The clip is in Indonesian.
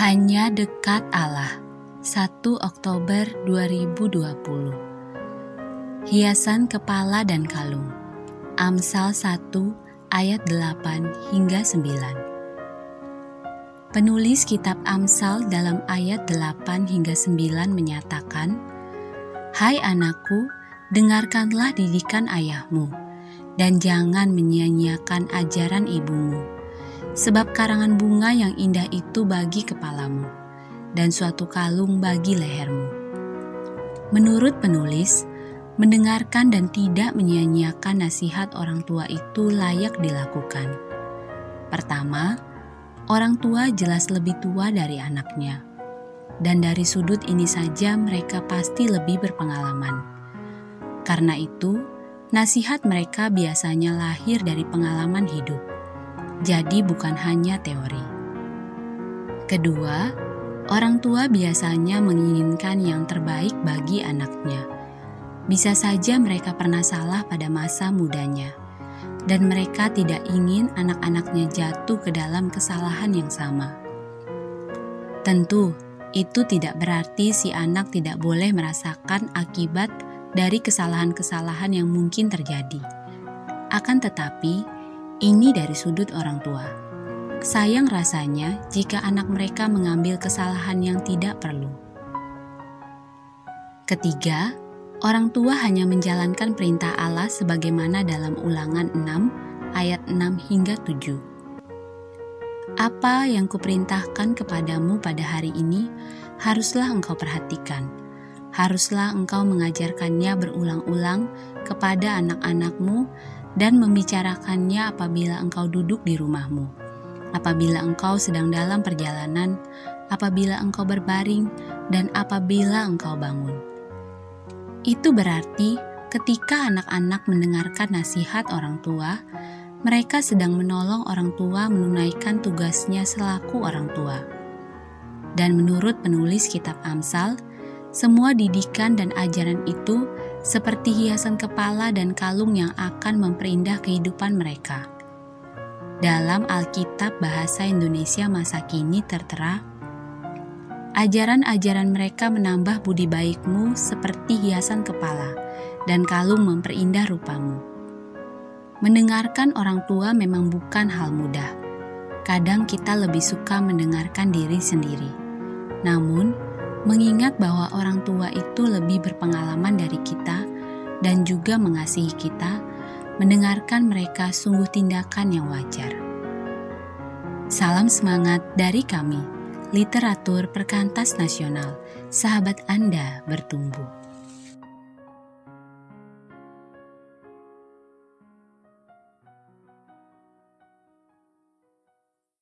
Hanya dekat Allah. 1 Oktober 2020 Hiasan kepala dan kalung. Amsal 1 ayat 8 hingga 9 Penulis kitab Amsal dalam ayat 8 hingga 9 menyatakan Hai anakku, dengarkanlah didikan ayahmu dan jangan menyia-nyiakan ajaran ibumu sebab karangan bunga yang indah itu bagi kepalamu, dan suatu kalung bagi lehermu. Menurut penulis, mendengarkan dan tidak menyia-nyiakan nasihat orang tua itu layak dilakukan. Pertama, orang tua jelas lebih tua dari anaknya, dan dari sudut ini saja mereka pasti lebih berpengalaman. Karena itu, nasihat mereka biasanya lahir dari pengalaman hidup jadi bukan hanya teori. Kedua, orang tua biasanya menginginkan yang terbaik bagi anaknya. Bisa saja mereka pernah salah pada masa mudanya, dan mereka tidak ingin anak-anaknya jatuh ke dalam kesalahan yang sama. Tentu, itu tidak berarti si anak tidak boleh merasakan akibat dari kesalahan-kesalahan yang mungkin terjadi. Akan tetapi, ini dari sudut orang tua. Sayang rasanya jika anak mereka mengambil kesalahan yang tidak perlu. Ketiga, orang tua hanya menjalankan perintah Allah sebagaimana dalam ulangan 6 ayat 6 hingga 7. Apa yang kuperintahkan kepadamu pada hari ini haruslah engkau perhatikan. Haruslah engkau mengajarkannya berulang-ulang kepada anak-anakmu dan membicarakannya apabila engkau duduk di rumahmu, apabila engkau sedang dalam perjalanan, apabila engkau berbaring, dan apabila engkau bangun. Itu berarti ketika anak-anak mendengarkan nasihat orang tua, mereka sedang menolong orang tua menunaikan tugasnya selaku orang tua. Dan menurut penulis kitab Amsal, semua didikan dan ajaran itu seperti hiasan kepala dan kalung yang akan memperindah kehidupan mereka. Dalam Alkitab Bahasa Indonesia masa kini tertera, ajaran-ajaran mereka menambah budi baikmu seperti hiasan kepala dan kalung memperindah rupamu. Mendengarkan orang tua memang bukan hal mudah. Kadang kita lebih suka mendengarkan diri sendiri. Namun, mengingat bahwa orang tua itu lebih berpengalaman dari kita dan juga mengasihi kita, mendengarkan mereka sungguh tindakan yang wajar. Salam semangat dari kami, Literatur Perkantas Nasional, sahabat Anda bertumbuh.